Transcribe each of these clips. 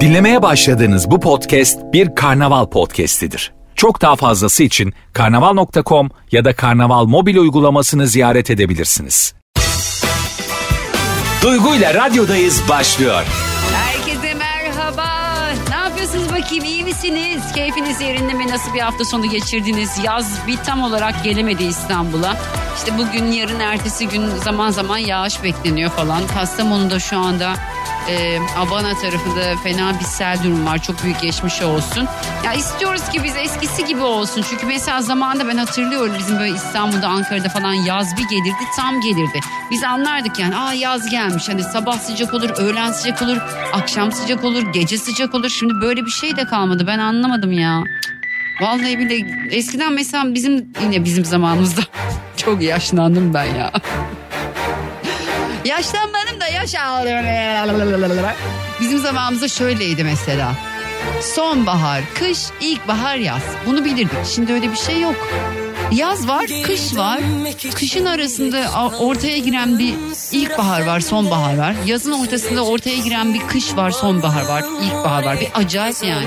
Dinlemeye başladığınız bu podcast bir karnaval podcastidir. Çok daha fazlası için karnaval.com ya da karnaval mobil uygulamasını ziyaret edebilirsiniz. Duygu ile radyodayız başlıyor. Herkese merhaba. Ne yapıyorsunuz bakayım iyi misiniz? Keyfiniz yerinde mi? Nasıl bir hafta sonu geçirdiniz? Yaz bir tam olarak gelemedi İstanbul'a. İşte bugün yarın ertesi gün zaman zaman yağış bekleniyor falan. Kastamonu'da şu anda e, Abana tarafında fena bir sel durum var. Çok büyük geçmiş olsun. Ya istiyoruz ki biz eskisi gibi olsun. Çünkü mesela zamanında ben hatırlıyorum bizim böyle İstanbul'da Ankara'da falan yaz bir gelirdi tam gelirdi. Biz anlardık yani aa yaz gelmiş. Hani sabah sıcak olur, öğlen sıcak olur, akşam sıcak olur, gece sıcak olur. Şimdi böyle bir şey de kalmadı. Ben anlamadım ya. Vallahi bile eskiden mesela bizim yine bizim zamanımızda çok yaşlandım ben ya. Yaşlanmadım Bizim zamanımızda şöyleydi mesela. Sonbahar, kış, ilkbahar, yaz. Bunu bilirdik. Şimdi öyle bir şey yok. Yaz var, kış var. Kışın arasında ortaya giren bir ilkbahar var, sonbahar var. Yazın ortasında ortaya giren bir kış var, sonbahar var, ilkbahar var. Bir acayip yani.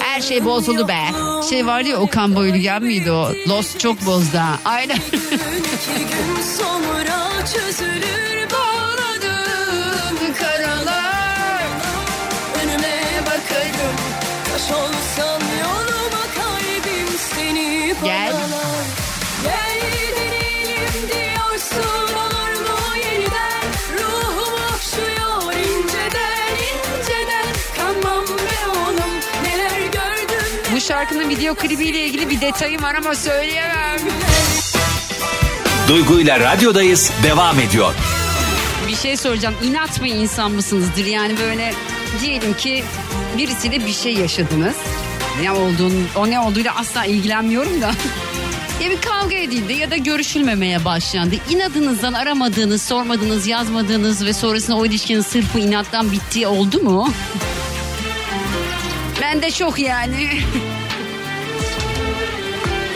Her şey bozuldu be. Şey vardı ya Okan Bayülgen miydi o? Lost çok bozdu ha. Aynen. Taş olsan yoluma kalbim seni Gel. Gel deneyelim diyorsun olur mu yeniden Ruhum okşuyor inceden inceden Kanmam be oğlum neler gördüm Bu şarkının video klibiyle ilgili bir detayım var ama söyleyemem. Duygu ile radyodayız devam ediyor. Bir şey soracağım. İnat mı insan mısınızdır? Yani böyle diyelim ki birisiyle bir şey yaşadınız. Ne olduğunu, o ne olduğuyla asla ilgilenmiyorum da. Ya bir kavga edildi ya da görüşülmemeye başlandı. İnadınızdan aramadığınız, sormadığınız, yazmadığınız ve sonrasında o ilişkinin sırf bu inattan bittiği oldu mu? Ben de çok yani.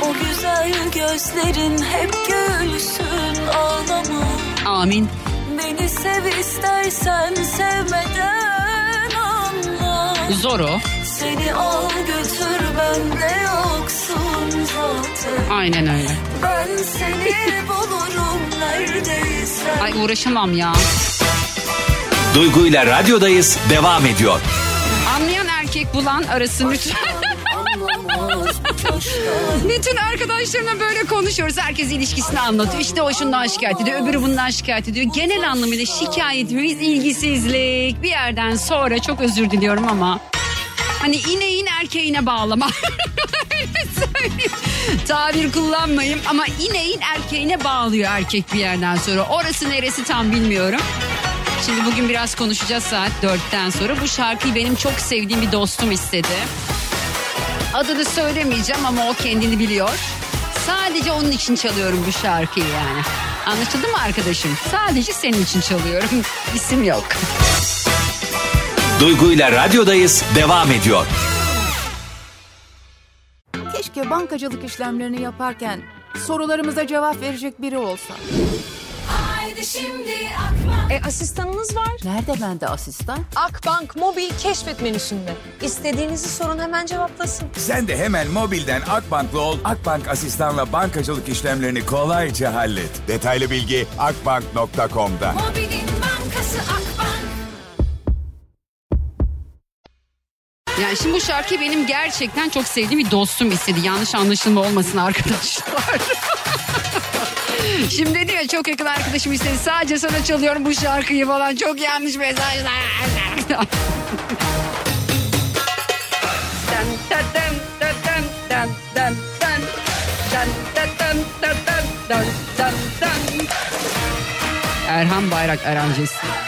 O güzel gözlerin hep gülsün ağlama Amin. Beni sev istersen sevmeden anla Zor o. Seni al götür bende yoksun zaten Aynen öyle. Ben seni bulurum neredeyse Ay uğraşamam ya. Duygu ile radyodayız devam ediyor. Anlayan erkek bulan arasın lütfen. Bütün arkadaşlarımla böyle konuşuyoruz. Herkes ilişkisini anlatıyor. İşte o şundan şikayet ediyor. Öbürü bundan şikayet ediyor. Genel anlamıyla şikayetimiz ilgisizlik. Bir yerden sonra çok özür diliyorum ama. Hani ineğin erkeğine bağlama. Tabir kullanmayayım ama ineğin erkeğine bağlıyor erkek bir yerden sonra. Orası neresi tam bilmiyorum. Şimdi bugün biraz konuşacağız saat dörtten sonra. Bu şarkıyı benim çok sevdiğim bir dostum istedi. Adını söylemeyeceğim ama o kendini biliyor. Sadece onun için çalıyorum bu şarkıyı yani. Anlaşıldı mı arkadaşım? Sadece senin için çalıyorum. İsim yok. Duygu ile radyodayız devam ediyor. Keşke bankacılık işlemlerini yaparken sorularımıza cevap verecek biri olsa. Haydi şimdi akma E asistanınız var. Nerede bende asistan? Akbank mobil keşfet menüsünde. İstediğinizi sorun hemen cevaplasın. Sen de hemen mobilden Akbank'lı ol. Akbank asistanla bankacılık işlemlerini kolayca hallet. Detaylı bilgi akbank.com'da. Mobilin bankası Akbank Yani şimdi bu şarkıyı benim gerçekten çok sevdiğim bir dostum istedi. Yanlış anlaşılma olmasın arkadaşlar. Şimdi ya çok yakın arkadaşım istedi. Sadece sana çalıyorum bu şarkıyı falan. Çok yanlış mesajlar. Dın dın dın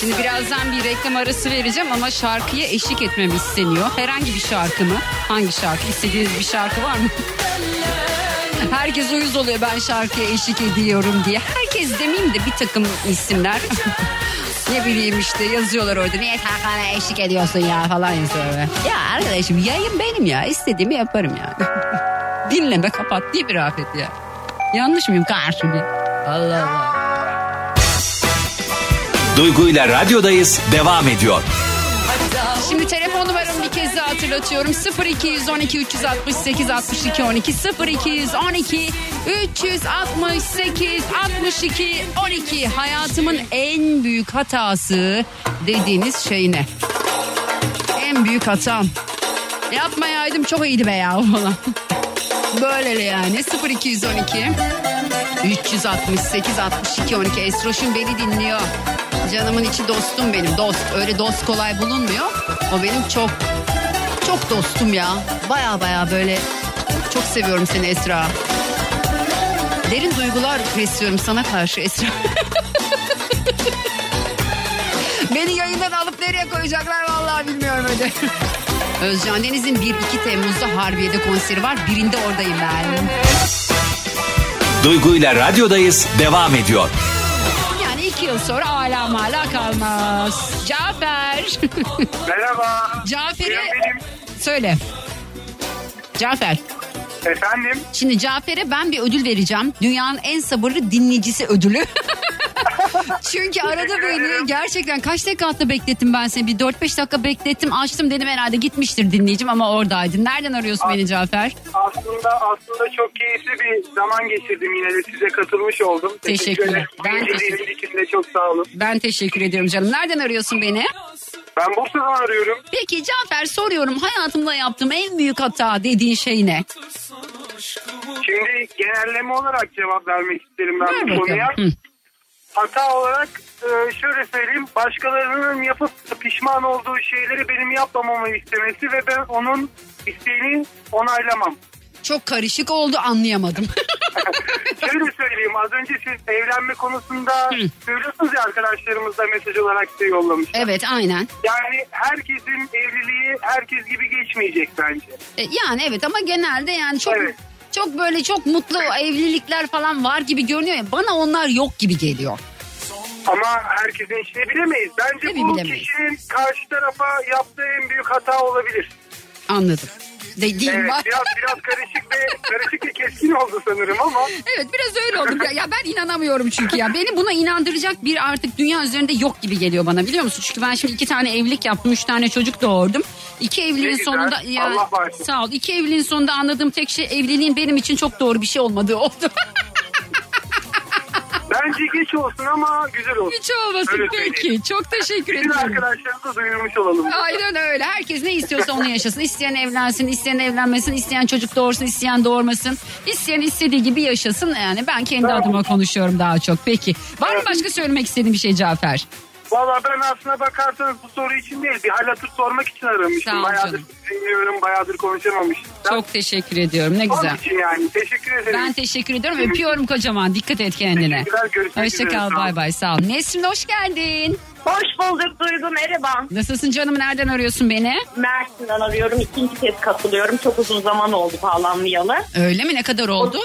Şimdi birazdan bir reklam arası vereceğim ama şarkıya eşlik etmem isteniyor. Herhangi bir şarkı mı? Hangi şarkı? İstediğiniz bir şarkı var mı? Herkes uyuz oluyor ben şarkıya eşlik ediyorum diye. Herkes demeyeyim de bir takım isimler. ne bileyim işte yazıyorlar orada. Niye şarkına eşlik ediyorsun ya falan yazıyorlar. Ya arkadaşım yayın benim ya. istediğimi yaparım ya. Dinleme kapat diye bir afet ya. Yanlış mıyım karşı Allah Allah. Duygu ile radyodayız devam ediyor. Şimdi telefon numaramı bir kez daha hatırlatıyorum. 0212 368 62 12 0212 368 62 12 hayatımın en büyük hatası dediğiniz şey ne? En büyük hatam. Yapmayaydım çok iyiydi be ya falan. Böyle yani 0212 368 62 12 Esroş'un beni dinliyor. Canımın içi dostum benim dost. Öyle dost kolay bulunmuyor. O benim çok çok dostum ya. Baya baya böyle çok seviyorum seni Esra. Derin duygular besliyorum sana karşı Esra. Beni yayından alıp nereye koyacaklar vallahi bilmiyorum öyle. Özcan Deniz'in 1-2 Temmuz'da Harbiye'de konseri var. Birinde oradayım ben. Duygu ile radyodayız devam ediyor. İki yıl sonra hala mala kalmaz. Cafer. Merhaba. Cafer'e Benim. söyle. Cafer. Efendim? Şimdi Cafer'e ben bir ödül vereceğim. Dünyanın en sabırlı dinleyicisi ödülü. Çünkü arada Teşekkür ederim. gerçekten kaç dakika beklettim ben seni. Bir 4-5 dakika beklettim açtım dedim herhalde gitmiştir dinleyicim ama oradaydın. Nereden arıyorsun beni Cafer? Aslında aslında çok keyifli bir zaman geçirdim yine de size katılmış oldum. Teşekkürler. ederim. Ben teşekkür- de çok sağ olun. Ben teşekkür ediyorum canım. Nereden arıyorsun beni? Ben Bursa'dan arıyorum. Peki Cafer soruyorum hayatımda yaptığım en büyük hata dediğin şey ne? Şimdi genelleme olarak cevap vermek isterim ben Ver bu konuya. Hı. Hata olarak e, şöyle söyleyeyim. Başkalarının yapıp pişman olduğu şeyleri benim yapmamamı istemesi ve ben onun isteğini onaylamam. Çok karışık oldu anlayamadım. Şöyle söyleyeyim az önce siz evlenme konusunda söylüyorsunuz ya arkadaşlarımız da mesaj olarak size yollamış. evet aynen. Yani herkesin evliliği herkes gibi geçmeyecek bence. E, Yani evet ama genelde yani çok Evet. çok böyle çok mutlu evlilikler falan var gibi görünüyor ya. Bana onlar yok gibi geliyor. Ama herkesin işini bilemeyiz. Bence Tabii bu bilemeyiz. kişinin karşı tarafa yaptığı en büyük hata olabilir. Anladım. Dediğim Evet var. biraz biraz karışık ve karışık ve keskin oldu sanırım ama Evet biraz öyle oldu. Ya, ya ben inanamıyorum çünkü ya. Beni buna inandıracak bir artık dünya üzerinde yok gibi geliyor bana biliyor musun? Çünkü ben şimdi iki tane evlilik yaptım. Üç tane çocuk doğurdum. İki evliliğin güzel. sonunda... Ya, Allah bağışlasın. sağ ol. İki evliliğin sonunda anladığım tek şey evliliğin benim için çok doğru bir şey olmadığı oldu. bence geç olsun ama güzel olsun. Hiç olmasın Öyle peki. söyleyeyim. Çok teşekkür Bütün ederim. arkadaşlarımıza duyurmuş olalım. Aynen öyle. Herkes ne istiyorsa onu yaşasın. İsteyen evlensin, isteyen evlenmesin, isteyen çocuk doğursun, isteyen doğurmasın. İsteyen istediği gibi yaşasın. Yani ben kendi Tamam. adıma konuşuyorum daha çok. Peki. Var mı başka söylemek istediğin bir şey Cafer? Valla ben aslına bakarsanız bu soru için değil bir hal hatır sormak için Sağ aramıştım. ol Bayağıdır canım. dinliyorum bayağıdır konuşamamıştım. Çok teşekkür ediyorum. Ne Onun güzel. için yani teşekkür ederim. Ben teşekkür ediyorum. Öpüyorum kocaman. Dikkat et kendine. Teşekkürler, görüşmek üzere, Hoşça kal. sağ ol. Bay bay. Sağ ol. Nesrin hoş geldin. Hoş bulduk Duygu merhaba. Nasılsın canım? Nereden arıyorsun beni? Mersin'den arıyorum. İkinci kez katılıyorum. Çok uzun zaman oldu bağlanmayalı. Öyle mi? Ne kadar oldu?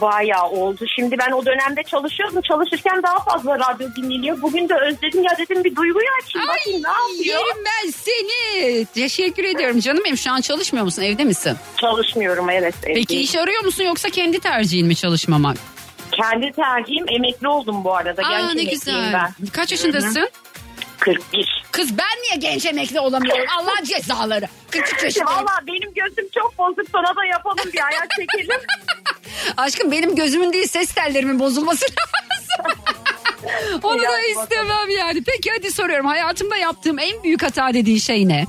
Bayağı oldu. Şimdi ben o dönemde çalışıyordum. Çalışırken daha fazla radyo dinleniyor. Bugün de özledim ya dedim bir Duygu'yu açayım. Bakayım ne yapıyor. yerim ben seni. Teşekkür ediyorum canım benim. Şu an çalışmıyor musun? Evde misin? Çalışmıyorum evet. Peki evdeyim. iş arıyor musun yoksa kendi tercihin mi çalışmamak? Kendi tercihim emekli oldum bu arada. Aa Genç ne güzel. ben. Kaç yaşındasın? 41. Kız ben niye genç emekli olamıyorum? Allah cezaları. 43 yaşındayım. Valla benim gözüm çok bozuk. Sana da yapalım bir ayak çekelim. Aşkım benim gözümün değil ses tellerimin bozulması lazım. Onu da istemem yani. Peki hadi soruyorum. Hayatımda yaptığım en büyük hata dediğin şey ne?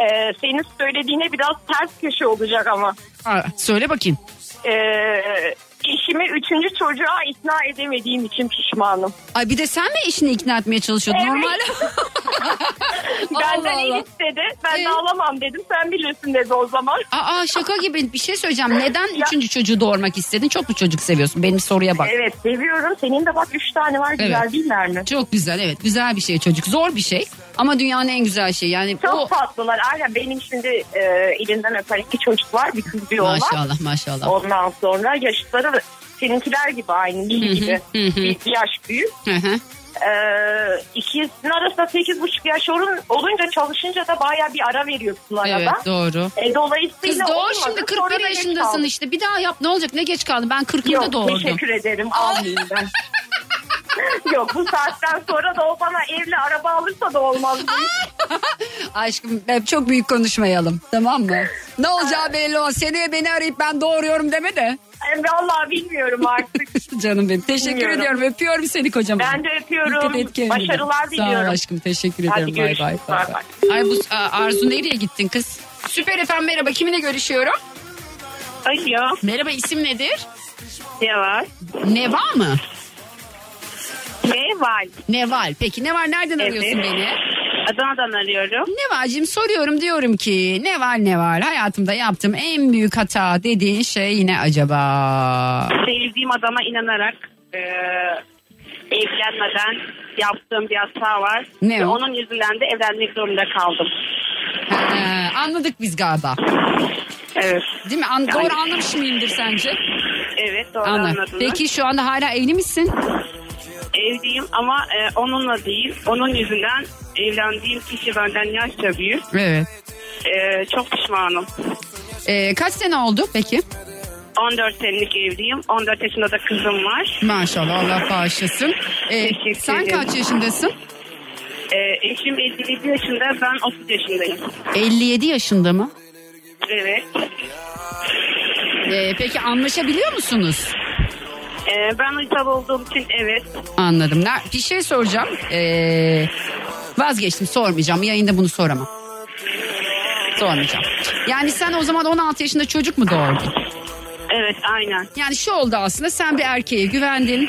Ee, senin söylediğine biraz ters köşe olacak ama. Aa, söyle bakayım. Ee, eşimi üçüncü çocuğa ikna edemediğim için pişmanım. Ay bir de sen mi eşini ikna etmeye çalışıyordun? Evet. Normal. Benden Allah istedi. Ben Ee? de alamam dedim. Sen bilirsin dedi o zaman. Aa şaka gibi bir şey söyleyeceğim. Neden üçüncü çocuğu doğurmak istedin? Çok mu çocuk seviyorsun? Benim soruya bak. Evet seviyorum. Senin de bak üç tane var. Güzel Evet. değiller mi? Çok güzel evet güzel bir şey çocuk. Zor bir şey ama dünyanın en güzel şeyi. Yani Çok o tatlılar. Aynen benim şimdi e, elinden öper iki çocuk var. Bir kız bir oğlan. maşallah maşallah. Ondan sonra yaşları seninkiler gibi aynı. Nil gibi. bir, bir yaş büyük. Hı hı. Ee, ikisinin arasında sekiz buçuk yaş olun, olunca çalışınca da baya bir ara veriyorsun arada. Evet doğru. E, dolayısıyla Kız olmadı. şimdi Sonra 41 da geç yaşındasın işte. Bir daha yap ne olacak ne geç kaldın. Ben 40'ımda Yok doğurdum. teşekkür ederim. Almayayım ben. Yok bu saatten sonra da o bana evli araba alırsa da olmaz. Aşkım hep çok büyük konuşmayalım tamam mı? Ne olacağı belli o. Seneye beni arayıp ben doğuruyorum deme de. E, Vallahi bilmiyorum artık. Canım benim. Teşekkür Bilmiyorum. ediyorum. Öpüyorum seni kocaman. Ben de öpüyorum. Başarılar Sağ diliyorum. ol aşkım. Teşekkür Hadi ederim. Bay bay. bay Bay bay. Ay bu Arzu nereye gittin kız? Süper efendim merhaba. Kiminle görüşüyorum? Alo. Merhaba isim nedir? Ne var? Neva mı? Ne var? Neval. Peki Neval nereden Evet. arıyorsun beni? Adana'dan arıyorum. Neval'cim soruyorum diyorum ki Neval Neval hayatımda yaptığım en büyük hata dediğin şey ne acaba? Sevdiğim adama inanarak e, evlenmeden yaptığım bir hata var. Ne Ve o? onun yüzünden de evlenmek zorunda kaldım. Ha, anladık biz galiba. Evet. Değil mi? An- doğru anlamış mıyımdır sence? Evet doğru Anladım. anladınız. Peki şu anda hala evli misin? Evliyim ama e, onunla değil. Onun yüzünden evlendiğim kişi benden yaşça büyük. Evet. E, çok pişmanım. Ee, kaç sene oldu peki? 14 senelik evliyim. 14 yaşında da kızım var. Maşallah Allah bağışlasın. Ee, Teşekkür sen ederim. kaç yaşındasın? E, eşim 57 yaşında ben 30 yaşındayım. 57 yaşında mı? Evet. Ee, peki anlaşabiliyor musunuz? E, ben uysal olduğum için evet. Anladım. Bir şey soracağım. Ee, vazgeçtim sormayacağım. Yayında bunu soramam. Sormayacağım. Yani sen o zaman 16 yaşında çocuk mu doğurdun? Evet aynen. Yani şu oldu aslında sen bir erkeğe güvendin.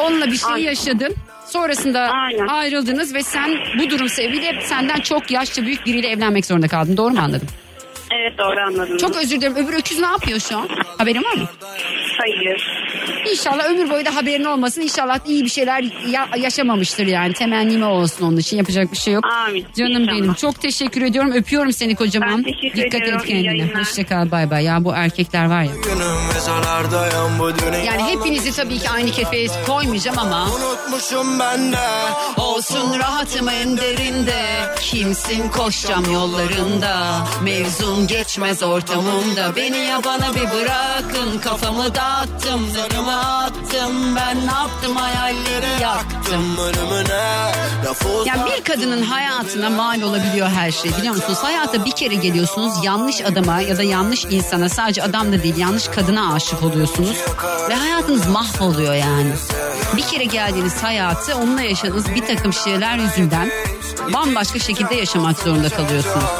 Onunla bir şey Aynen. yaşadın. Sonrasında Aynen. ayrıldınız ve sen bu durum sebebiyle senden çok yaşça büyük biriyle evlenmek zorunda kaldın. Doğru mu anladım? Evet doğru anladım. Çok özür dilerim. Öbür öküz ne yapıyor şu an? Haberin var mı? Hayır. İnşallah ömür boyu da haberin olmasın. İnşallah iyi bir şeyler ya- yaşamamıştır yani. Temennim o olsun onun için. Yapacak bir şey yok. Amin. Canım İnşallah. benim. Çok teşekkür ediyorum. Öpüyorum seni kocaman. Ben teşekkür Dikkat ediyorum. et İyi kendine. yayınlar. Hoşçakal bay bay. Ya bu erkekler var ya. Yani hepinizi tabii ki aynı kefeye koymayacağım ama. Unutmuşum ben de Olsun rahatımın derinde Kimsin koşacağım yollarında Mevzum geçmez ortamımda Beni yabana bir bırakın Kafamı dağıttım Önüme attım Ben ne hayalleri yaktım Ölümüne laf yani bir kadının hayatına mal olabiliyor her şey biliyor musunuz? Hayata bir kere geliyorsunuz yanlış adama ya da yanlış insana sadece adam da değil yanlış kadına aşık oluyorsunuz. Ve hayatınız mahvoluyor yani. Bir kere geldiğiniz hayatı onunla yaşadığınız bir takım şeyler yüzünden bambaşka şekilde yaşamak zorunda kalıyorsunuz.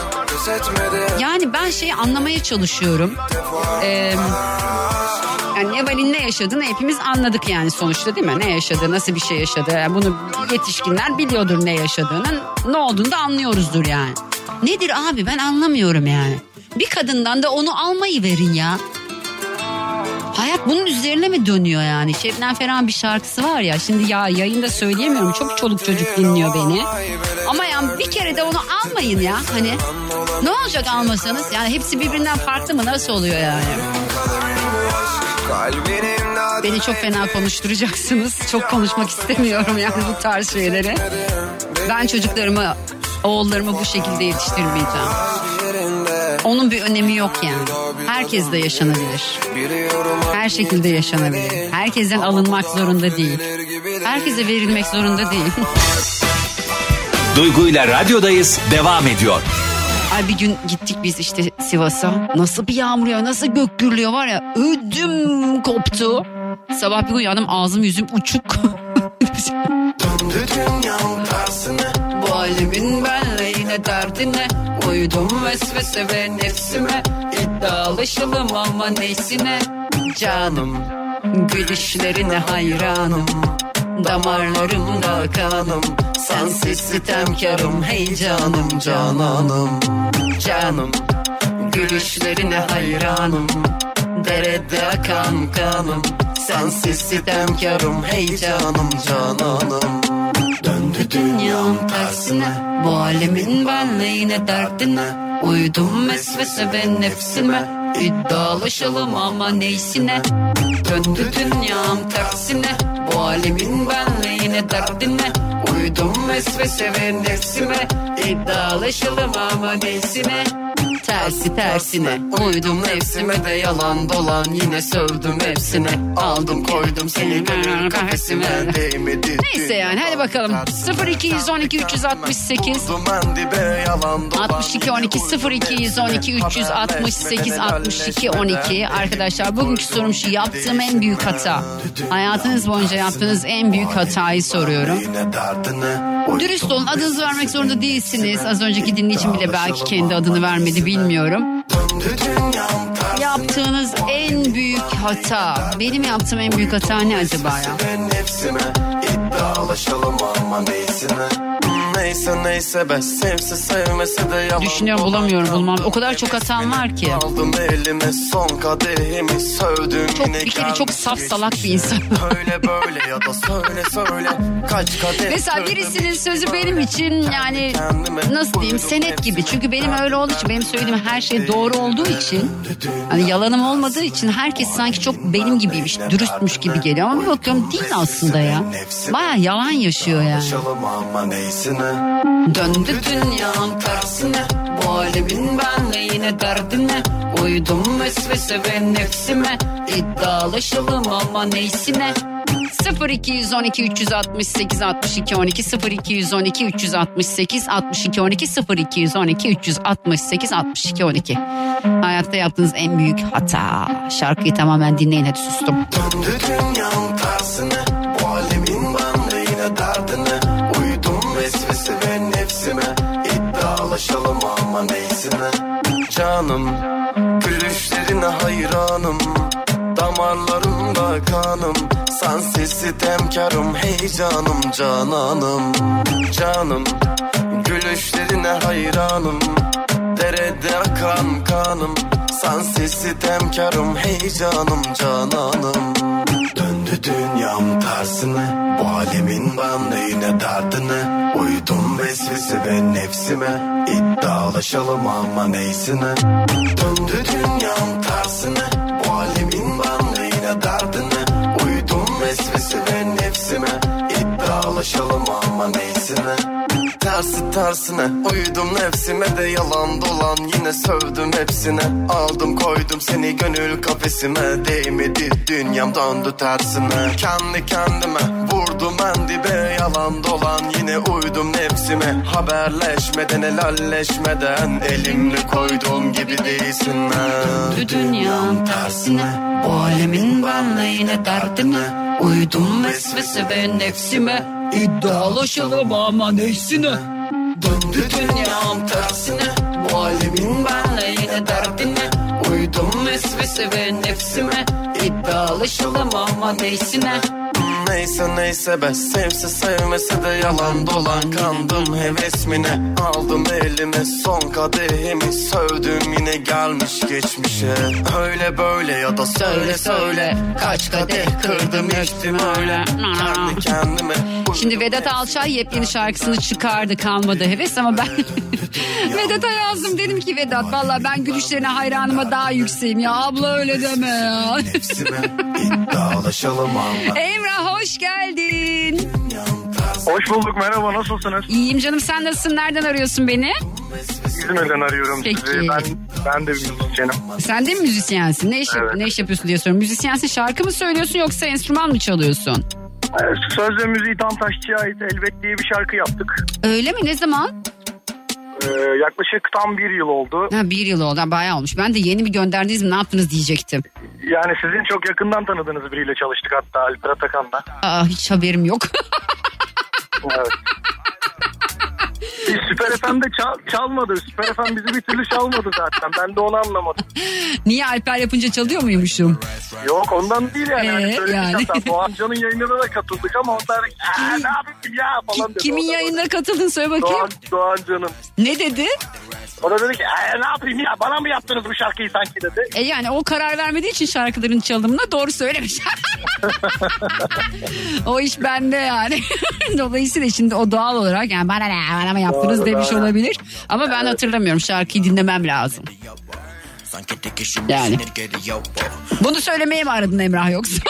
Yani ben şeyi anlamaya çalışıyorum. Ee, yani Neval'in ne yaşadığını hepimiz anladık yani sonuçta değil mi? Ne yaşadı, nasıl bir şey yaşadı. Yani bunu yetişkinler biliyordur ne yaşadığını. Ne olduğunu da anlıyoruzdur yani. Nedir abi ben anlamıyorum yani. Bir kadından da onu almayı verin ya. Hayat bunun üzerine mi dönüyor yani? Şebnem Ferah'ın bir şarkısı var ya. Şimdi ya yayında söyleyemiyorum. Çok çoluk çocuk dinliyor beni. Ama yani bir kere de onu almayın ya. Hani ne olacak almasanız? Yani hepsi birbirinden farklı mı? Nasıl oluyor yani? Beni çok fena konuşturacaksınız. Çok konuşmak istemiyorum yani bu tarz şeyleri. Ben çocuklarımı, oğullarımı bu şekilde yetiştirmeyeceğim. Onun bir önemi yok yani. Herkes de yaşanabilir. Her şekilde yaşanabilir. Herkesten alınmak zorunda değil. Herkese verilmek zorunda değil. Duygu ile radyodayız devam ediyor. Ay bir gün gittik biz işte Sivas'a. Nasıl bir yağmur ya nasıl gök gürlüyor var ya. Ödüm koptu. Sabah bir uyandım ağzım yüzüm uçuk. Bu halimin benle yine derdine Uydum vesvese ve nefsime İddialaşalım ama neysine Canım gülüşlerine hayranım Damarlarımda kanım. Sensiz sitemkarım Hey canım cananım. Canım Gülüşlerine hayranım. Derede akan kanım. Sensiz sitemkarım Hey canım cananım. Döndü dünyam tersine. Bu alemin benliğine derdine. Uydum vesvese ve nefsime. İddialaşalım ama neysine? Döndü dünyam tersine Bu alemin benliğine derdine Uydum vesvese ve nefsime. İddialaşalım ama neysine Tersi tersine. Uydum nefsime de yalan dolan Yine sövdüm hepsine. Aldım koydum seni gönül kafesime. Değmedi Neyse yani hadi bakalım. 0212 368 62 12 0212 368 62 12 Arkadaşlar bugünkü sorum şu yaptığım en büyük hata. Hayatınız boyunca yaptığınız en büyük hatayı soruyorum Dürüst olun adınızı vermek zorunda değilsiniz. Az önceki dinleyicim bile belki kendi adını vermedi bilmiyorum. Yaptığınız en büyük hata Benim yaptığım en büyük hata ne acaba ya? Neyse neyse be sevse sevmese de yalan Düşünüyorum bulamıyorum bulmam. O kadar çok hatam var ki. Aldım elime son kadehimi sövdüm Çok yine bir kere çok saf salak bir insan. Öyle böyle ya da söyle söyle kaç kadeh Mesela birisinin sözü benim için yani nasıl diyeyim senet gibi. Çünkü benim öyle olduğu için benim söylediğim her şey doğru olduğu için hani yalanım olmadığı için herkes sanki çok benim gibiymiş, dürüstmüş gibi geliyor. Ama bir bakıyorum değil aslında ya. Baya yalan yaşıyor yani. Konuşalım ama neysine Döndü dünyam tersine Bu alemin benliğine derdine Uydum vesvese ve nefsime İddialaşalım ama neysine 0212 368 62 12 0212 368 62 12 0212 368 62 12 Hayatta yaptığınız en büyük hata. Şarkıyı tamamen dinleyin hadi sustum. Döndü dünyam tersine İddialaşalım ama neysine Canım Gülüşlerine hayranım. Damarlarımda kanım. Sensiz sitemkarım Hey canım cananım. Canım Gülüşlerine hayranım. Derede akan kanım. Sensiz sitemkarım Hey canım cananım Döndü dünyam tersine Bu alemin benliğine derdine. Uydum vesvese ve nefsime İddialaşalım ama neysine. Döndü dünyam tersine Bu alemin benliğine derdine. Uydum vesvese ve nefsime İddialaşalım ama neysine Tersi tersine. Uydum nefsime de yalan dolan Yine sövdüm hepsine. Aldım koydum seni gönül kafesime. Değmedi dünyam döndü tersine Kendi kendime vurdum en dibe. Yalan dolan Yine uydum nefsime. Haberleşmeden helalleşmeden Elimle koyduğum gibi değilsin Döndü dünyam tersine. Bu alemin benliğine derdine Uydum vesvese ve nefsime İddialaşalım ama neysine Döndü dünyam tersine. Bu alemin benliğine derdine. Uydum vesvese ve nefsime İddialaşalım ama neysine Neyse neyse be sevse sevmese de yalan dolan kandım hevesmine Aldım elime son kadehimi sövdüm yine gelmiş geçmişe. Öyle böyle ya da söyle söyle kaç kadeh kırdım içtim öyle. Kendi kendime Şimdi Vedat Alçay yepyeni şarkısını çıkardı kalmadı heves ama ben Vedat'a yazdım. Dedim ki Vedat valla ben gülüşlerine hayranıma daha yükseğim. Ya abla öyle deme ya. İddialaşalım ama Emrah hoş geldin. Hoş bulduk merhaba nasılsınız? İyiyim canım sen nasılsın nereden arıyorsun beni? İzmir'den arıyorum Peki. sizi. Ben, ben de bir müzisyenim. Sen de mi müzisyensin? Ne iş, Evet. ne iş yapıyorsun diye soruyorum. Müzisyensin şarkı mı söylüyorsun yoksa enstrüman mı çalıyorsun? Ee, Söz ve müziği tam taşçıya ait elbet diye bir şarkı yaptık. Öyle mi ne zaman? Ee, yaklaşık tam bir yıl oldu. Ha, bir yıl oldu bayağı olmuş. Ben de yeni mi gönderdiniz mi ne yaptınız diyecektim. Yani sizin çok yakından tanıdığınız biriyle çalıştık hatta Alper Atakan'la. Aa, hiç haberim yok. Evet. Süper FM de çal- çalmadı. Süper FM bizi bir türlü çalmadı zaten. Ben de onu anlamadım. Niye Alper yapınca çalıyor muymuşum? Yok ondan değil yani. Ee, hani söyledik yani. hatta. Doğan Can'ın yayınına da katıldık ama onlar "Aa, ne yapayım ya falan dedi. Kimin yayınına katıldın söyle bakayım. Doğan, Doğan Can'ın. Ne dedi? O da dedi ki "Ee, ne yapayım ya bana mı yaptınız bu şarkıyı sanki dedi. E yani o karar vermediği için şarkıların çalımına doğru söylemiş. o iş bende yani. Dolayısıyla şimdi o doğal olarak yani bana ne bana mı yaptınız demiş olabilir. Ama ben hatırlamıyorum şarkıyı dinlemem lazım. Yani. Bunu söylemeye mi aradın Emrah yoksa?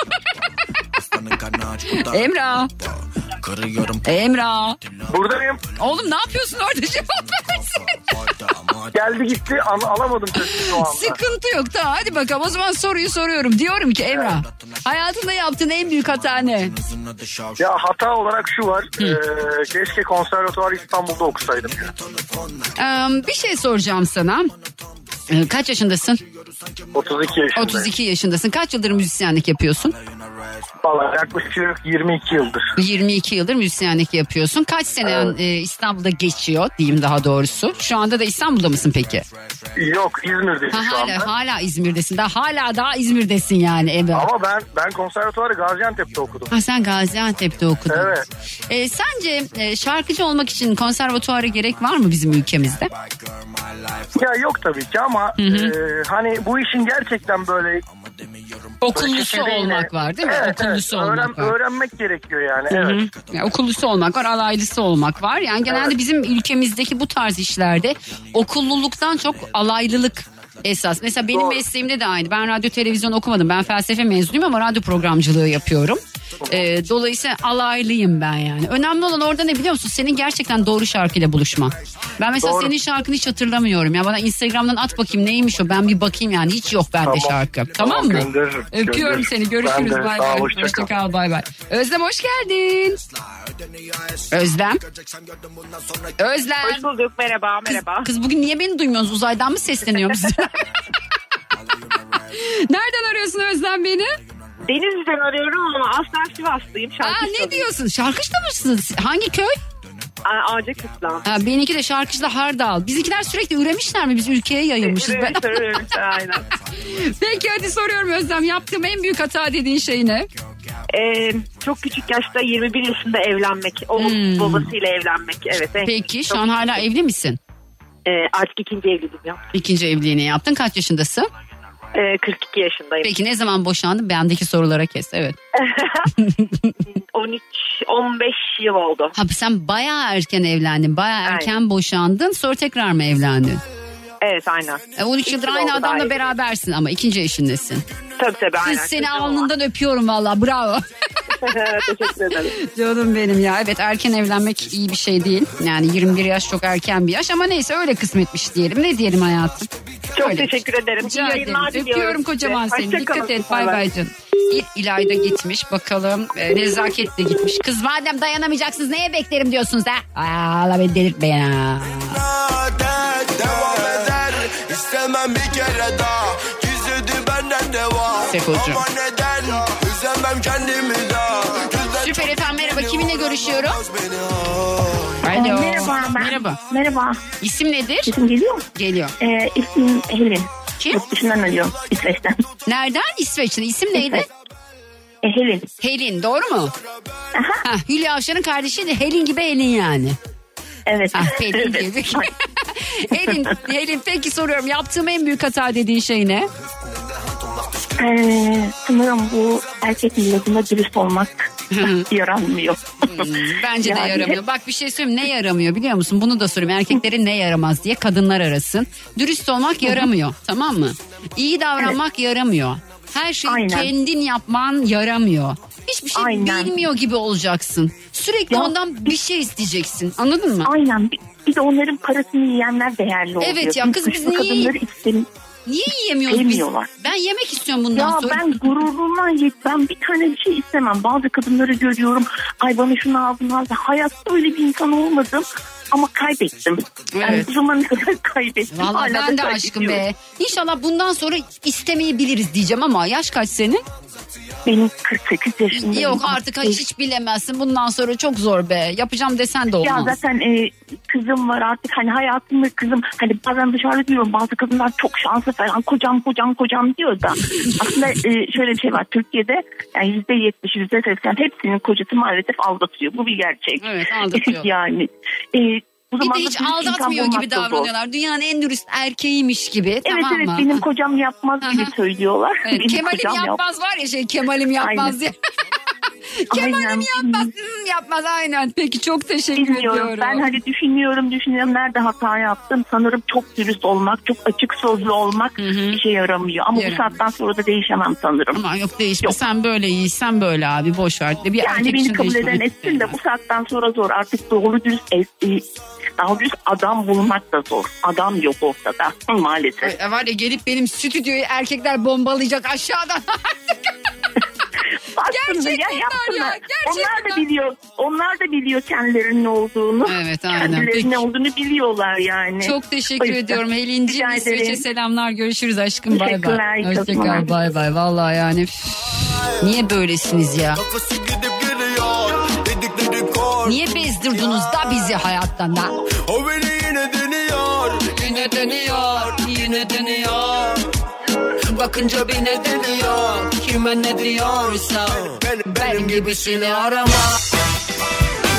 Emrah. Emrah. Buradayım. Oğlum ne yapıyorsun orada cevap. Geldi gitti al- alamadım sesini şu anda. Sıkıntı yok tamam hadi bakalım o zaman soruyu soruyorum. Diyorum ki Emrah hayatında yaptığın en büyük hata ne? Ya hata olarak şu var. Ee, keşke konservatuvar İstanbul'da okusaydım. Ee, bir şey soracağım sana. Ee, kaç yaşındasın? 32 yaşındayım. 32 yaşındasın. Kaç yıldır müzisyenlik yapıyorsun? Valla yaklaşık 22 yıldır. 22 yıldır müzisyenlik yapıyorsun. Kaç sene e, İstanbul'da geçiyor diyeyim daha doğrusu. Şu anda da İstanbul'da mısın peki? Yok İzmir'deyim Ha, şu anda. hala hala İzmir'desin. Daha hala daha İzmir'desin yani Emrah. Ama ben ben konservatuvarı Gaziantep'te okudum. Ha, sen Gaziantep'te okudun. Evet. E, sence e, şarkıcı olmak için konservatuara gerek var mı bizim ülkemizde? Ya yok tabii ki ama e, hani bu işin gerçekten böyle Okullusu şekilde yine- olmak var değil mi? Evet, Okullusu evet. olmak Öğren- var. Öğrenmek gerekiyor yani. Hı hı. Evet. Ya, okullusu olmak var, alaylısı olmak var. Yani genelde Evet. bizim ülkemizdeki bu tarz işlerde okulluluktan çok alaylılık esas. Mesela benim Doğru. mesleğimde de aynı. Ben radyo televizyon okumadım. Ben felsefe mezunuyum ama radyo programcılığı yapıyorum. Ee, dolayısıyla alaylıyım ben yani. Önemli olan orada ne biliyor musun? Senin gerçekten doğru şarkıyla buluşma. Ben mesela Doğru. senin şarkını hiç hatırlamıyorum. Ya bana Instagram'dan at bakayım neymiş o. Ben bir bakayım yani. Hiç yok bende Tamam. şarkı. Tamam, Tamam, mı? gönderirim, Öpüyorum gönderirim. seni. Görüşürüz. Ben de. Bay Sağ ol, bay. hoşça Hoşça kal. kal. Bay bay. Özlem hoş geldin. Özlem. Özlem. Hoş bulduk merhaba merhaba. Kız bugün niye beni duymuyorsunuz? Uzaydan mı sesleniyorum size? Nereden arıyorsun Özlem beni? Denizli'den arıyorum ama aslen Sivaslıyım. Aa, Şarkışlıyım. ne diyorsun? Şarkıcı da mısınız? Hangi köy? Ağaca Kıslan. Ha, benimki de şarkıcı da Hardal. Bizimkiler sürekli üremişler mi? Biz ülkeye yayılmışız. Ben... Evet, evet, aynen. Peki hadi soruyorum Özlem. Yaptığım en büyük hata dediğin şey ne? Ee, çok küçük yaşta 21 yaşında evlenmek. Oğul Hmm. babasıyla evlenmek. Evet. en- Peki şu çok- an hala evli misin? Ee, artık ikinci evliliğim ya. İkinci evliliğini yaptın. Kaç yaşındasın? Ee, 42 yaşındayım. Peki ne zaman boşandın? Bendeki sorulara kes. Evet. 13 15 yıl oldu. Ha sen bayağı erken evlendin. Bayağı erken boşandın. Sonra tekrar mı evlendin? Evet aynen. E, 13 yıldır yıl aynı adamla berabersin ama ikinci eşindesin. Tabii tabii Kız aynen. seni Çocuğum var. alnından öpüyorum valla bravo. Teşekkür ederim. Canım benim ya. Evet erken evlenmek iyi bir şey değil. Yani 21 yaş çok erken bir yaş ama neyse öyle kısmetmiş diyelim. Ne diyelim hayatım? Çok Öyle. teşekkür ederim. Rica İyi ederim. yayınlar diliyorum Öpüyorum size. kocaman seni. Hoşça Dikkat kalın. et. Bay bay canım. İl- İlayda gitmiş bakalım. E, nezaket de gitmiş. Kız madem dayanamayacaksınız neye beklerim diyorsunuz ha? Aa, Allah beni delirtme ya. Devam eder istemem bir kere daha Gizledi benden de var Sekocu. Ama neden üzemem kendimi Süper efendim merhaba. Kiminle görüşüyorum? Alo. Merhaba ben. Merhaba. Merhaba. İsim nedir? İsim geliyor mu? Geliyor. Ee, isim Helin. Kim? Yurt dışından arıyorum. İsveç'ten. Nereden? İsveç'ten. İsim neydi? E, Helin. Helin doğru mu? Ha, Hülya Avşar'ın kardeşi de Helin gibi Helin yani. Evet. Ah, Pelin Evet. gibi. Helin, Helin peki soruyorum. Yaptığım en büyük hata dediğin şey ne? Ee, sanırım bu erkek milletinde dürüst olmak yaranmıyor. Bence de Yani- yaramıyor. Bak bir şey söyleyeyim ne yaramıyor biliyor musun? Bunu da sorayım. Erkeklerin ne yaramaz diye kadınlar arasın. Dürüst olmak yaramıyor. tamam mı? İyi davranmak yaramıyor. Her şeyi Aynen. kendin yapman yaramıyor. Hiçbir şey Aynen. bilmiyor gibi olacaksın. Sürekli Ya- ondan bir şey isteyeceksin. Anladın mı? Aynen. Bir, de onların parasını yiyenler değerli oluyor. Evet ya, kız biz niye- kadınları isterim. Niye yiyemiyoruz biz? Ben yemek istiyorum bundan Ya sonra. ben gururumdan yet. Ben bir tane bir şey istemem. Bazı kadınları görüyorum. Ay bana şunu al bunu al. Hayatta öyle bir insan olmadım. Ama kaybettim. Yani Evet. bu zamana kadar kaybettim. Hala ben de aşkım be. İnşallah bundan sonra istemeyebiliriz diyeceğim ama yaş kaç senin? Benim 48 yaşındayım. Yok artık hiç, hiç bilemezsin. Bundan sonra çok zor be. Yapacağım desen de olmaz. Ya zaten e, kızım var artık hani hayatımda kızım hani bazen dışarıda diyorum bazı kadınlar çok şanslı falan kocam kocam kocam diyor da aslında e, şöyle bir şey var Türkiye'de yani yüzde yetmiş yüzde seksen hepsinin kocası maalesef aldatıyor bu bir gerçek. Evet aldatıyor. yani e, bu bir de hiç aldatmıyor gibi da zor. davranıyorlar. Dünyanın en dürüst erkeğiymiş gibi. Evet tamam evet mı? benim kocam yapmaz gibi söylüyorlar. Evet, Kemal'im kocam yap- yapmaz var ya şey Kemal'im yapmaz Aynen. diye. Kemal'im Aynen. yapmaz hmm, yapmaz aynen. Peki çok teşekkür Bilmiyorum. ediyorum. Ben hani düşünüyorum düşünüyorum nerede hata yaptım. Sanırım çok dürüst olmak, çok açık sözlü olmak işe yaramıyor. Ama bu Yaramıyor. saatten sonra da değişemem sanırım. Ama yok değişme sen böyle iyi sen böyle abi boş ver. Bir Yani erkek beni için kabul değişme. eden etsin de bu saatten sonra zor. Artık doğru dürüst es- e, daha dürüst adam bulmak da zor. Adam yok ortada maalesef. Ay, Var ya gelip benim stüdyoyu erkekler bombalayacak aşağıdan. Aslında ya Gerçek bunlar yapsınlar. ya, gerçek onlar da biliyor. Onlar da biliyor kendilerinin ne olduğunu. Evet, aynen. Kendilerinin Peki. ne olduğunu biliyorlar yani. Çok teşekkür yüzden. ediyorum Helinciğim. Rica İsveç'e ederim. selamlar. Görüşürüz aşkım. Bay bay. Teşekkürler, iyi Hoşçakal. çalışmalar. Bay bay. Vallahi yani. üf. Niye böylesiniz ya? Niye bezdirdiniz da bizi hayattan da? O beni yine deniyor Yine deniyor, yine deniyor. Bakınca beni deniyor. Kime ne diyorsa. Benim gibisini arama.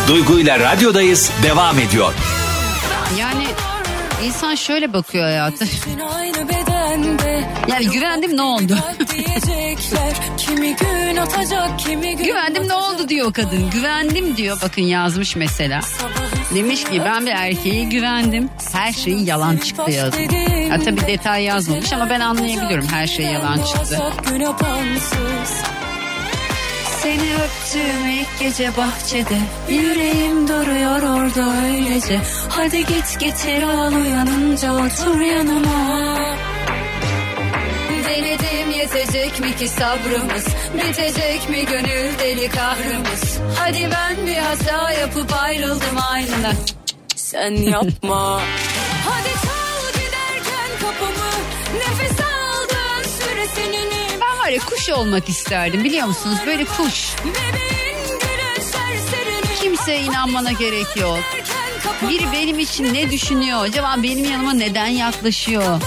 Duygu ile radyodayız devam ediyor. Yani insan şöyle bakıyor hayatı. Yani güvendim ne oldu? diyecekler. Kimi gün atacak kimi gün Güvendim ne oldu diyor kadın. Güvendim diyor. Bakın yazmış mesela. Demiş ki ben bir erkeğe güvendim. Her şeyi yalan çıktı yazmış. Ha tabii detay yazmamış ama ben anlayabiliyorum her şey yalan çıktı. Seni öptüm ilk gece bahçede Yüreğim duruyor orada öylece Hadi git getir al uyanınca otur yanıma yetecek mi ki sabrımız? Bitecek mi gönül deli kahrımız? Hadi ben bir hata yapıp ayrıldım aynına. Sen yapma. Hadi çal giderken kapımı. Nefes aldığın süresinin Ben var ya kuş olmak isterdim biliyor musunuz? Böyle kuş. Kimseye inanmana gerek yok. Biri benim için ne düşünüyor? Acaba benim yanıma neden yaklaşıyor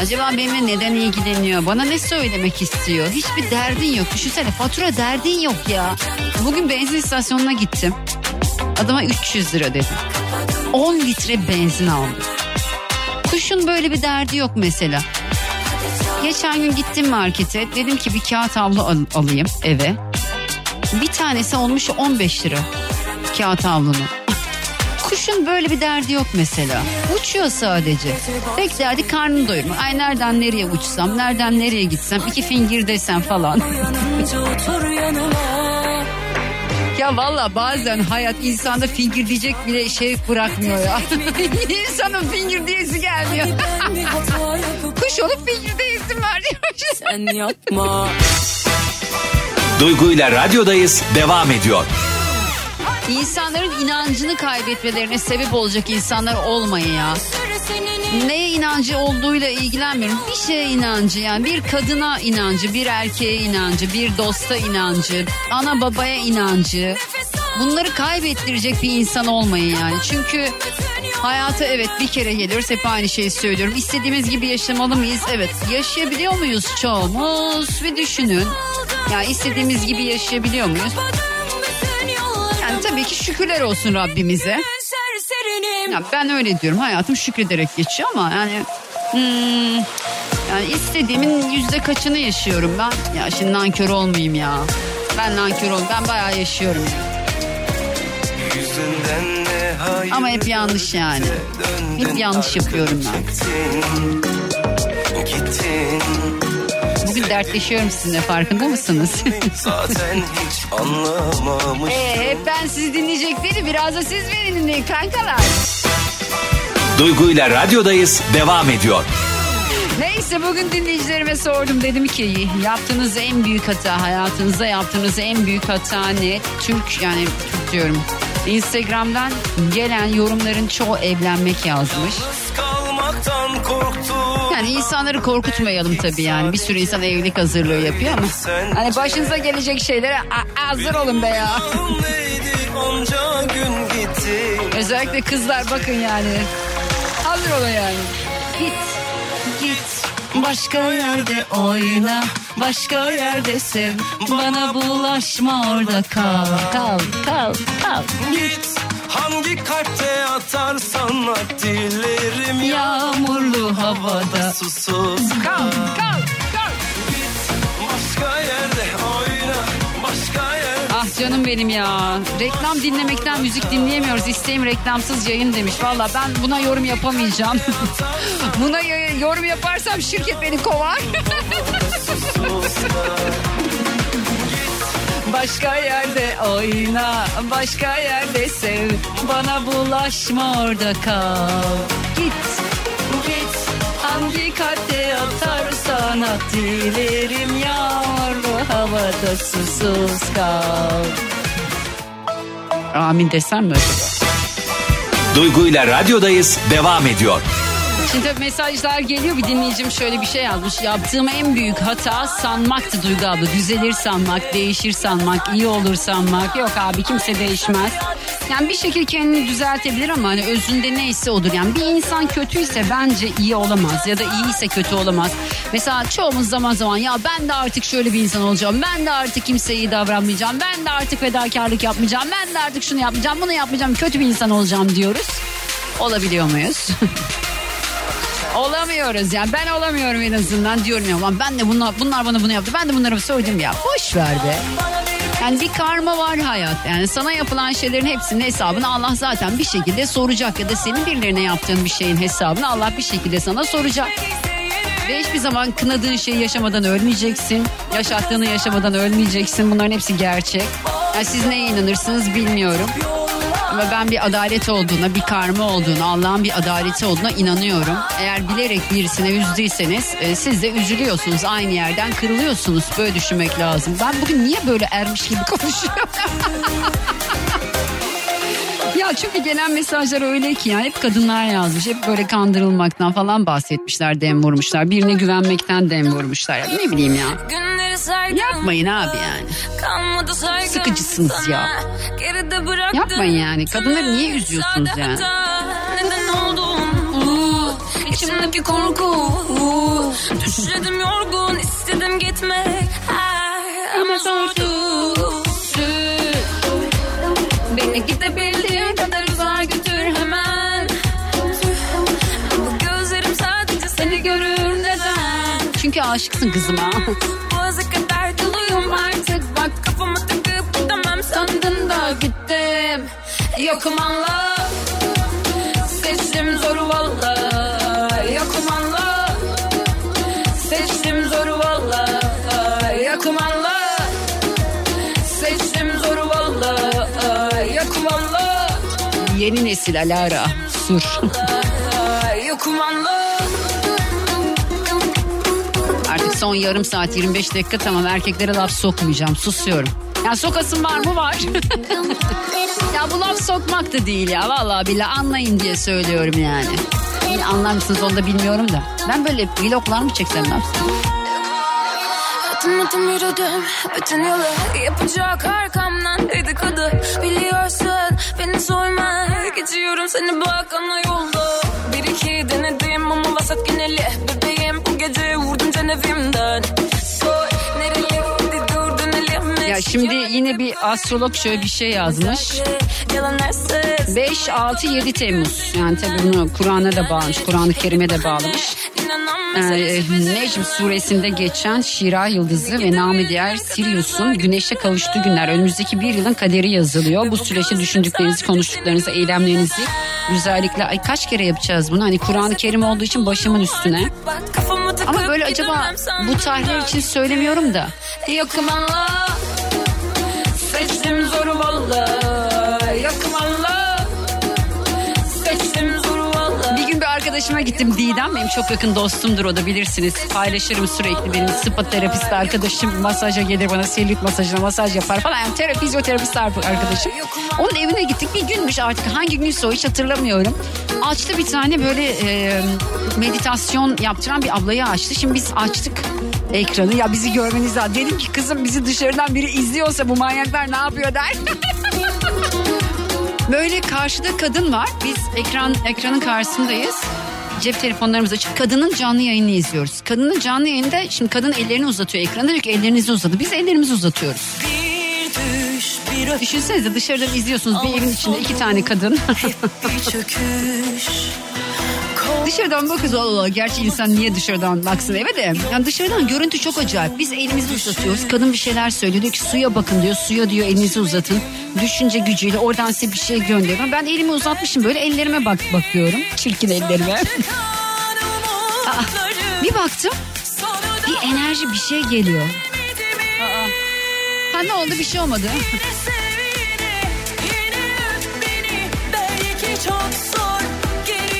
Acaba benimle neden ilgileniyor? Bana ne söylemek istiyor? Hiçbir derdin yok. Düşünsene fatura derdin yok ya. Bugün benzin istasyonuna gittim. Adama 300 lira dedim. 10 litre benzin aldım. Kuşun böyle bir derdi yok mesela. Geçen gün gittim markete. Dedim ki bir kağıt havlu al- alayım eve. Bir tanesi olmuş 15 lira. Kağıt havlunun. Kuşun böyle bir derdi yok mesela. Uçuyor sadece. Tek derdi karnını doyurmak. Ay nereden nereye uçsam, nereden nereye gitsem, iki fingir desem falan. Ya valla bazen hayat insanda fingir diyecek bile şey bırakmıyor ya. İnsanın fingir diyesi gelmiyor. Kuş olup fingir diyesim var diyor. sen yapma Duygu ile radyodayız devam ediyor. İnsanların inancını kaybetmelerine sebep olacak insanlar olmayın ya. Neye inancı olduğuyla ilgilenmiyorum. Bir şeye inancı yani bir kadına inancı, bir erkeğe inancı, bir dosta inancı, ana babaya inancı. Bunları kaybettirecek bir insan olmayın yani. Çünkü hayata evet bir kere geliyoruz hep aynı şeyi söylüyorum. İstediğimiz gibi yaşamalı mıyız? Evet. Yaşayabiliyor muyuz çoğumuz? Bir düşünün. Ya istediğimiz gibi yaşayabiliyor muyuz? Tabii ki şükürler olsun Rabbimize. Ya ben öyle diyorum. Hayatım şükrederek geçiyor ama yani hmm, yani istediğimin yüzde kaçını yaşıyorum ben. Ya şimdi nankör olmayayım ya. Ben nankör ol. Ben bayağı yaşıyorum. Ama hep yanlış yani. Hep yanlış yapıyorum ben. Gittin. Bugün dertleşiyorum sizinle farkında mısınız? Zaten hiç anlamamış ee, hep ben sizi dinleyecek değilim. Biraz da siz beni dinleyin kankalar. Duygu ile radyodayız devam ediyor. Neyse bugün dinleyicilerime sordum. Dedim ki yaptığınız en büyük hata hayatınızda yaptığınız en büyük hata ne? Türk yani Türk diyorum. Instagram'dan gelen yorumların çoğu evlenmek yazmış. Yani insanları korkutmayalım tabii yani. Bir sürü insan evlilik hazırlığı yapıyor ama. Hani başınıza gelecek şeylere hazır olun be ya. Özellikle kızlar bakın yani. Hazır olun yani. Git, git. Başka yerde oyna, başka yerde sev. Bana bulaşma orada kal, kal, kal, kal. Git hangi kalpte atarsan at dilerim Yağmurlu havada susuz kal, kal, kal. Başka yerde oyna, başka yerde Ah canım benim ya. Reklam dinlemekten müzik dinleyemiyoruz. İsteğim reklamsız yayın demiş. Valla ben buna yorum yapamayacağım. buna yorum yaparsam şirket beni kovar. Başka yerde oyna, başka yerde sev. Bana bulaşma orada kal. Git, git. Hangi kalpte atarsan at dilerim yağmurlu havada susuz kal. Amin desem mi acaba? Duygu ile radyodayız devam ediyor. Şimdi mesajlar geliyor bir dinleyicim şöyle bir şey yazmış. Yaptığım en büyük hata sanmaktı Duygu abla. Düzelir sanmak, değişir sanmak, iyi olur sanmak. Yok abi kimse değişmez. Yani bir şekilde kendini düzeltebilir ama hani özünde neyse odur. Yani bir insan kötüyse bence iyi olamaz ya da iyiyse kötü olamaz. Mesela çoğumuz zaman zaman ya ben de artık şöyle bir insan olacağım. Ben de artık kimseye iyi davranmayacağım. Ben de artık fedakarlık yapmayacağım. Ben de artık şunu yapmayacağım, bunu yapmayacağım. Kötü bir insan olacağım diyoruz. Olabiliyor muyuz? Olamıyoruz yani ben olamıyorum en azından diyorum ya "Ulan ben de bunlar, bunlar bana bunu yaptı ben de bunlara söyledim ya boş ver be. Yani bir karma var hayat yani sana yapılan şeylerin hepsinin hesabını Allah zaten bir şekilde soracak ya da senin birilerine yaptığın bir şeyin hesabını Allah bir şekilde sana soracak. Ve hiçbir zaman kınadığın şeyi yaşamadan ölmeyeceksin. Yaşattığını yaşamadan ölmeyeceksin. Bunların hepsi gerçek. Yani siz neye inanırsınız bilmiyorum. Ama ben bir adalet olduğuna, bir karma olduğuna, Allah'ın bir adaleti olduğuna inanıyorum. Eğer bilerek birisine üzdüyseniz e, siz de üzülüyorsunuz. Aynı yerden kırılıyorsunuz. Böyle düşünmek lazım. Ben bugün niye böyle ermiş gibi konuşuyorum? Ya çünkü gelen mesajlar öyle ki ya hep kadınlar yazmış. Hep böyle kandırılmaktan falan bahsetmişler, dem vurmuşlar. Birine güvenmekten dem vurmuşlar. Ya ne bileyim ya. Yapmayın abi yani. Sıkıcısınız ya. Yapmayın yani. Kadınları niye üzüyorsunuz yani? İçimdeki korku. Düşledim yorgun istedim gitmek. Ama zordu. Beni gidebildiğin kadar uzağa götür hemen. Bu gözlerim sadece seni görür neden? Çünkü aşıksın kızıma. Boğaza kadar doluyum artık. Bak kafama takıp gidemem Sandın da gittim. Yokum anla. Seçtim zoru valla. Yokum anla. Seçtim zoru valla. Yokum anla. Seçtim zoru valla. Yokum anla. Yeni nesil Alara. Sur. Yokum anla son yarım saat 25 dakika tamam erkeklere laf sokmayacağım. Susuyorum. Ya sokasın var mı var. ya bu laf sokmak da değil ya. Vallahi billahi anlayın diye söylüyorum yani. Yine anlar mısınız onu da bilmiyorum da. Ben böyle vloglar mı çeksem ne yapsam? Yürüdüm bütün yolu Yapacak arkamdan dedikodu Biliyorsun beni sorma Geçiyorum seni bak ana yolda Bir iki denedim ama vasat geneli Bebeğim bu gece vurdum Ya şimdi yine bir astrolog şöyle bir şey yazmış. Yalanlar söz 5, 6, 7 Temmuz. Yani tabii bunu Kur'an'a da bağlamış. Kur'an-ı Kerim'e de bağlamış. Ee, Necm suresinde geçen Şira yıldızı ve namı diğer Sirius'un güneşe kavuştuğu günler önümüzdeki bir yılın kaderi yazılıyor. Bu süreçte düşündüklerinizi, konuştuklarınızı, eylemlerinizi özellikle ay kaç kere yapacağız bunu? Hani Kur'an-ı Kerim olduğu için başımın üstüne. Ama böyle acaba bu tarihler için söylemiyorum da. Yokum anla Seçtim zoru valla arkadaşıma gittim Didem. Benim çok yakın dostumdur o da bilirsiniz. Paylaşırım sürekli benim spa terapist arkadaşım. Masaja gelir bana selülit masajına masaj yapar falan. Yani terapi, fizyoterapist arkadaşım. Onun evine gittik bir günmüş artık hangi günse o hiç hatırlamıyorum. Açtı bir tane böyle e, meditasyon yaptıran bir ablayı açtı. Şimdi biz açtık ekranı ya bizi görmeniz lazım. Dedim ki kızım bizi dışarıdan biri izliyorsa bu manyaklar ne yapıyor der. Böyle karşıda kadın var. Biz ekran ekranın karşısındayız. Cep telefonlarımız açık. Kadının canlı yayını izliyoruz. Kadının canlı yayında şimdi kadın ellerini uzatıyor ekranda diyor ki ellerinizi uzadı. Biz ellerimizi uzatıyoruz. Düşünsenize dışarıdan izliyorsunuz bir evin içinde iki tane kadın. Dışarıdan bakıyoruz Allah gerçi insan niye dışarıdan baksın eve de. Yani dışarıdan görüntü çok acayip. Biz elimizi uzatıyoruz. Kadın bir şeyler söylüyor. Diyor ki suya bakın diyor. Suya diyor elinizi uzatın. Düşünce gücüyle oradan size bir şey gönderiyor. Ben elimi uzatmışım böyle ellerime bak bakıyorum. Çirkin ellerime. Aa, bir baktım. Bir enerji bir şey geliyor. Aa. Ha ne oldu bir şey olmadı.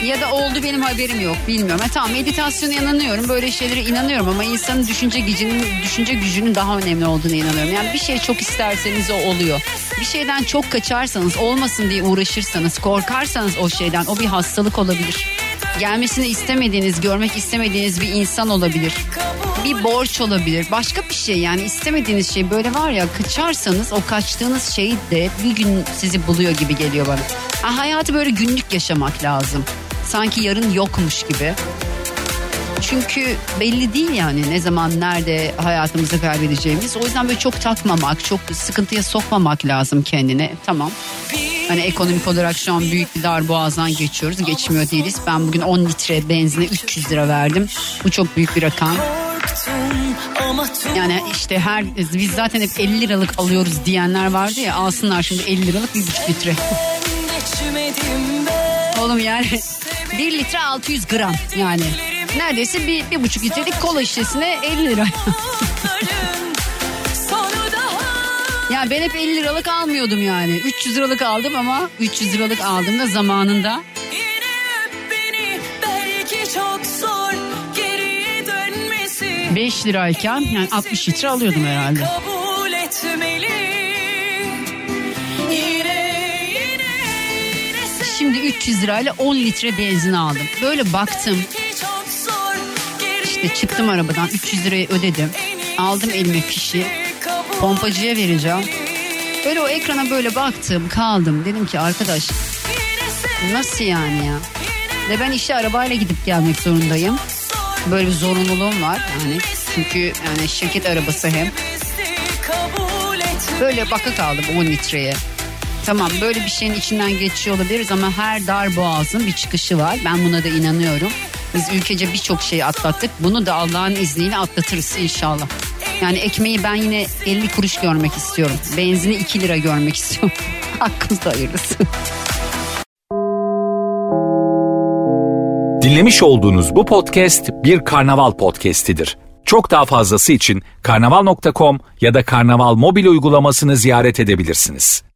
Ya da oldu benim haberim yok bilmiyorum. Ha, tamam meditasyona inanıyorum böyle şeylere inanıyorum ama insanın düşünce gücünün düşünce gücünün daha önemli olduğunu inanıyorum. Yani bir şey çok isterseniz o oluyor. Bir şeyden çok kaçarsanız olmasın diye uğraşırsanız korkarsanız o şeyden o bir hastalık olabilir. Gelmesini istemediğiniz, görmek istemediğiniz bir insan olabilir. Bir borç olabilir. Başka bir şey yani istemediğiniz şey böyle var ya kaçarsanız o kaçtığınız şey de bir gün sizi buluyor gibi geliyor bana. Ha, hayatı böyle günlük yaşamak lazım. Sanki yarın yokmuş gibi. Çünkü belli değil yani ne zaman nerede hayatımızı kaybedeceğimiz. O yüzden böyle çok takmamak, çok sıkıntıya sokmamak lazım kendine. Tamam. Hani ekonomik olarak şu an büyük bir dar boğazdan geçiyoruz. Geçmiyor değiliz. Ben bugün 10 litre benzine 300 lira verdim. Bu çok büyük bir rakam. Yani işte her biz zaten hep 50 liralık alıyoruz diyenler vardı ya alsınlar şimdi 50 liralık bir buçuk litre. Oğlum yani 1 litre 600 gram yani. Neredeyse bir, bir buçuk litrelik kola şişesine 50 lira. ya ben hep 50 liralık almıyordum yani. 300 liralık aldım ama 300 liralık aldığımda zamanında 5 lirayken yani 60 litre alıyordum herhalde. 300 lirayla 10 litre benzin aldım. Böyle baktım. İşte çıktım arabadan 300 lirayı ödedim. Aldım elime fişi. Pompacıya vereceğim. Böyle o ekrana böyle baktım kaldım. Dedim ki arkadaş nasıl yani ya? Ve ben işe arabayla gidip gelmek zorundayım. Böyle bir zorunluluğum var yani. Çünkü yani şirket arabası hem. Böyle baka kaldım 10 litreye. Tamam böyle bir şeyin içinden geçiyor olabiliriz ama her dar boğazın bir çıkışı var. Ben buna da inanıyorum. Biz ülkece birçok şeyi atlattık. Bunu da Allah'ın izniyle atlatırız inşallah. Yani ekmeği ben yine 50 kuruş görmek istiyorum. Benzini 2 lira görmek istiyorum. Hakkımızda hayırlısı. Dinlemiş olduğunuz bu podcast bir karnaval podcastidir. Çok daha fazlası için karnaval.com ya da karnaval mobil uygulamasını ziyaret edebilirsiniz.